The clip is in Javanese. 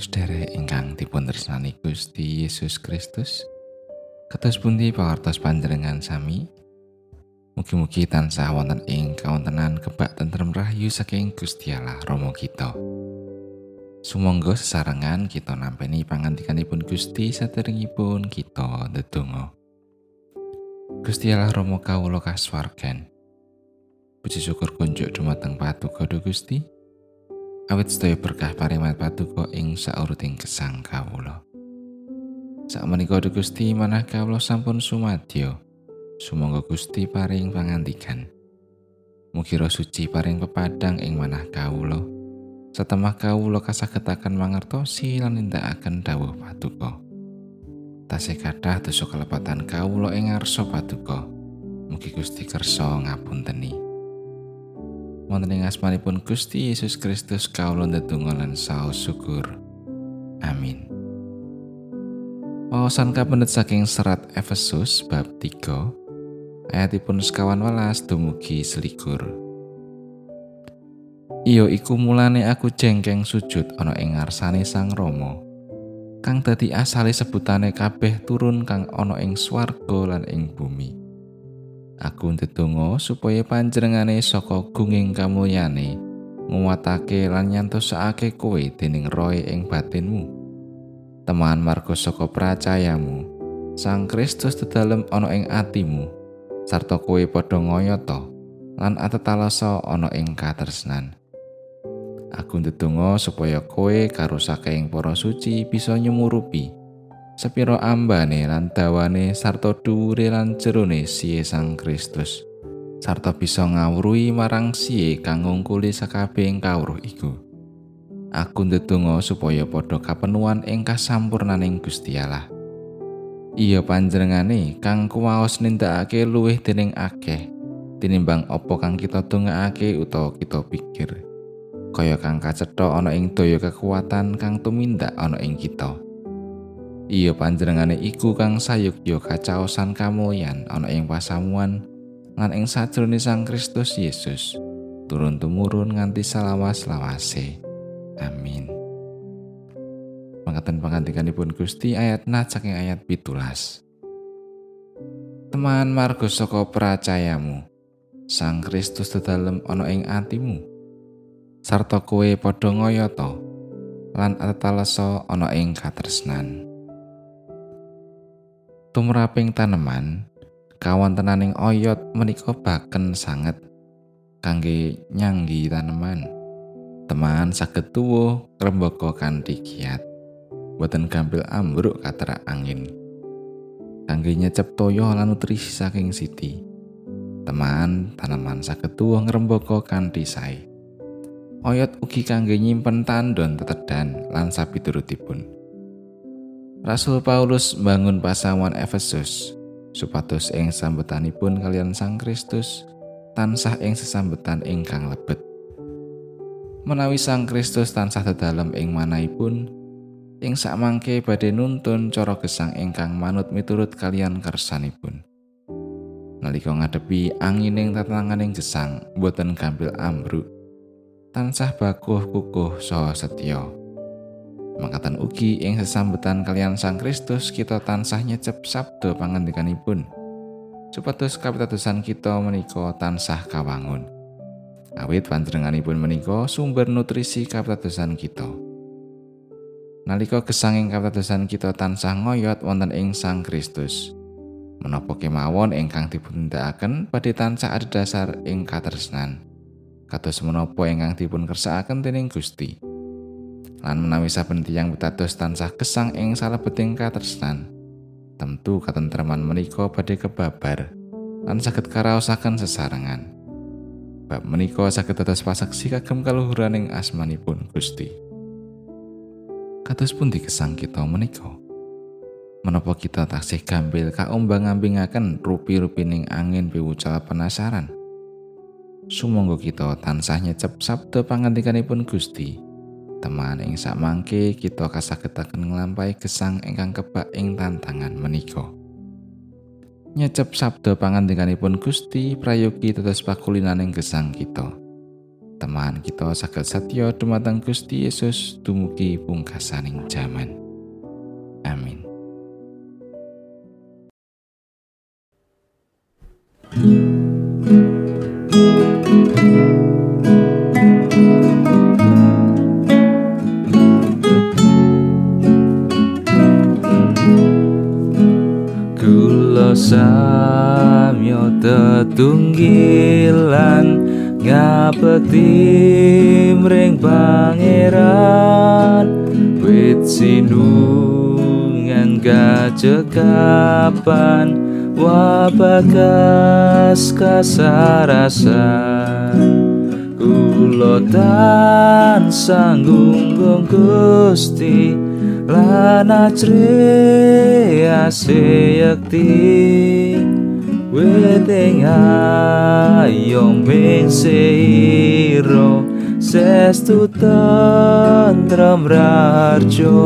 tresnani Gusti Yesus Kristus. Kados pundi pawartos panjenengan sami? Mugi-mugi tansah wonten ing kawontenan kebak tentrem rahayu saking Gusti Allah Rama kita. Sumangga sesarengan kita nampeni pangandikanipun Gusti saderengipun kita ndedonga. Gusti Allah Rama kawula kasuwargan. Puji syukur kunjuk dumateng Patuko Gusti awit sedaya berkah paringat patuko ing sauruting kesang kawula. Sak Gusti manah kawula sampun sumadyo. Sumangga Gusti paring pangandikan. Mugi suci paring pepadang ing manah kawula. Setemah kawula kasagetaken mangertosi lan nindakaken dawuh patuko. Tasih kathah dosa kelepatan kawula ing ngarsa patuko. Mugi Gusti kersa ngapunteni. Wonten ing asmanipun Gusti Yesus Kristus kawula ndedonga lan saos syukur. Amin. Wawasan kapendet saking serat Efesus bab 3 ayatipun sekawan welas dumugi selikur. Iyo iku mulane aku jengkeng sujud ana ing ngarsane Sang Rama. Kang dadi asale sebutane kabeh turun kang ana ing swarga lan ing bumi. Aku ndedonga supaya panjenengane saka gunging kamulyane nguwatake lan nyantosake kowe dening roe ing batinmu. Teman marga saka pracayamu, Sang Kristus dedalem ana ing atimu, sarta kowe padha ngayata lan atetalasa ana ing katresnan. Aku ndedonga supaya kowe karo saking para suci bisa nyumurupi sepiro ambane lan dawane sarta dhuwure lan jerone siye Sang Kristus. Sarta bisa ngawruhi marang siye kang ngungkuli sakabehing kawruh iku. Aku ndedonga supaya padha kapenuan ing kasampurnaning Gusti Allah. Iya panjenengane kang kuwaos nindakake luwih dening akeh tinimbang apa kang kita dongakake utawa kita pikir. Kaya kang kacetha ana ing daya kekuatan kang tumindak ana ing kita Iya panjenengane iku kang sayukya kacaosan kamulyan ana ing pasamuan lan ing sajroning Sang Kristus Yesus turun tumurun nganti salawas-lawase. Amin. Pangkatan pangandikanipun Gusti ayat nat saking ayat pitulas. Teman margo saka percayamu, Sang Kristus dedalem ana ing atimu. Sarta kowe padha ngayata lan atalasa ana ing katresnan. Tumraping taneman kawontenaning oyot menika baken sanget kangge nyanggi taneman. Teman saged tuwuh rembaka kanthi kiat. Boten gampil ambruk katera angin. Kangge nyecep toyo lan nutrisi saking siti. Teman tanaman saged tuwuh ngrembaka kanthi sae. Oyot ugi kangge nyimpen tandon tetedan lan sapi turutipun Rasul Paulus bangun pasawan Efesus supados ing sambetanipun kalian Sang Kristus tansah ing sesambetan ingkang lebet. Menawi Sang Kristus tansah dedalem ing manahipun ing sakmangke badhe nuntun cara gesang ingkang manut miturut kalian kersanipun. Nalika ngadepi angining tatanganing gesang boten gampil ambruk tansah bakuh kukuh saha setya. Mangkatan ugi ing sesambetan kalian Sang Kristus kita tansah nyecep sabda pangandikanipun. Supados kapitadosan kita menika tansah kawangun. Awit panjenenganipun menika sumber nutrisi kapitadosan kita. Nalika gesanging kapitadosan kita tansah ngoyot wonten ing Sang Kristus. Menapa kemawon ingkang dipundhakaken badhe tansah adhedhasar ing katresnan. Kados menapa ingkang dipun kersakaken dening Gusti. Lan menawi saben tiyang pitados tansah gesang ing salebeting katresnan tentu katentreman menika badhe kebabar lan saged karaosaken sesarengan. Bab menika saged dados pasaksi kagem kaluhuraning asmanipun Gusti. Kados pundi gesang kita menika? Menapa kita taksih gampil kaumbang-ambingaken rupi-rupining angin piwucal penasaran? Sumangga kita tansah nyecep sabda pangandikanipun Gusti teman ing sakmangke kita kasagetaken nglampahi gesang ingkang kebak ing tantangan menika. Nyecep sabda pangandikanipun Gusti prayogi tetes pakulinaning gesang kita. Teman kita saged satya dumateng Gusti Yesus dumugi pungkasaning jaman. Amin. Kula samyo tetunggilan ngabekti mring pangeran. Wit sinungan gajekapan wabagas kasarasan. Kula tan sanggung Gusti lan ajre aseyekti Weteng ayong ming seiro Sestu tentram rarjo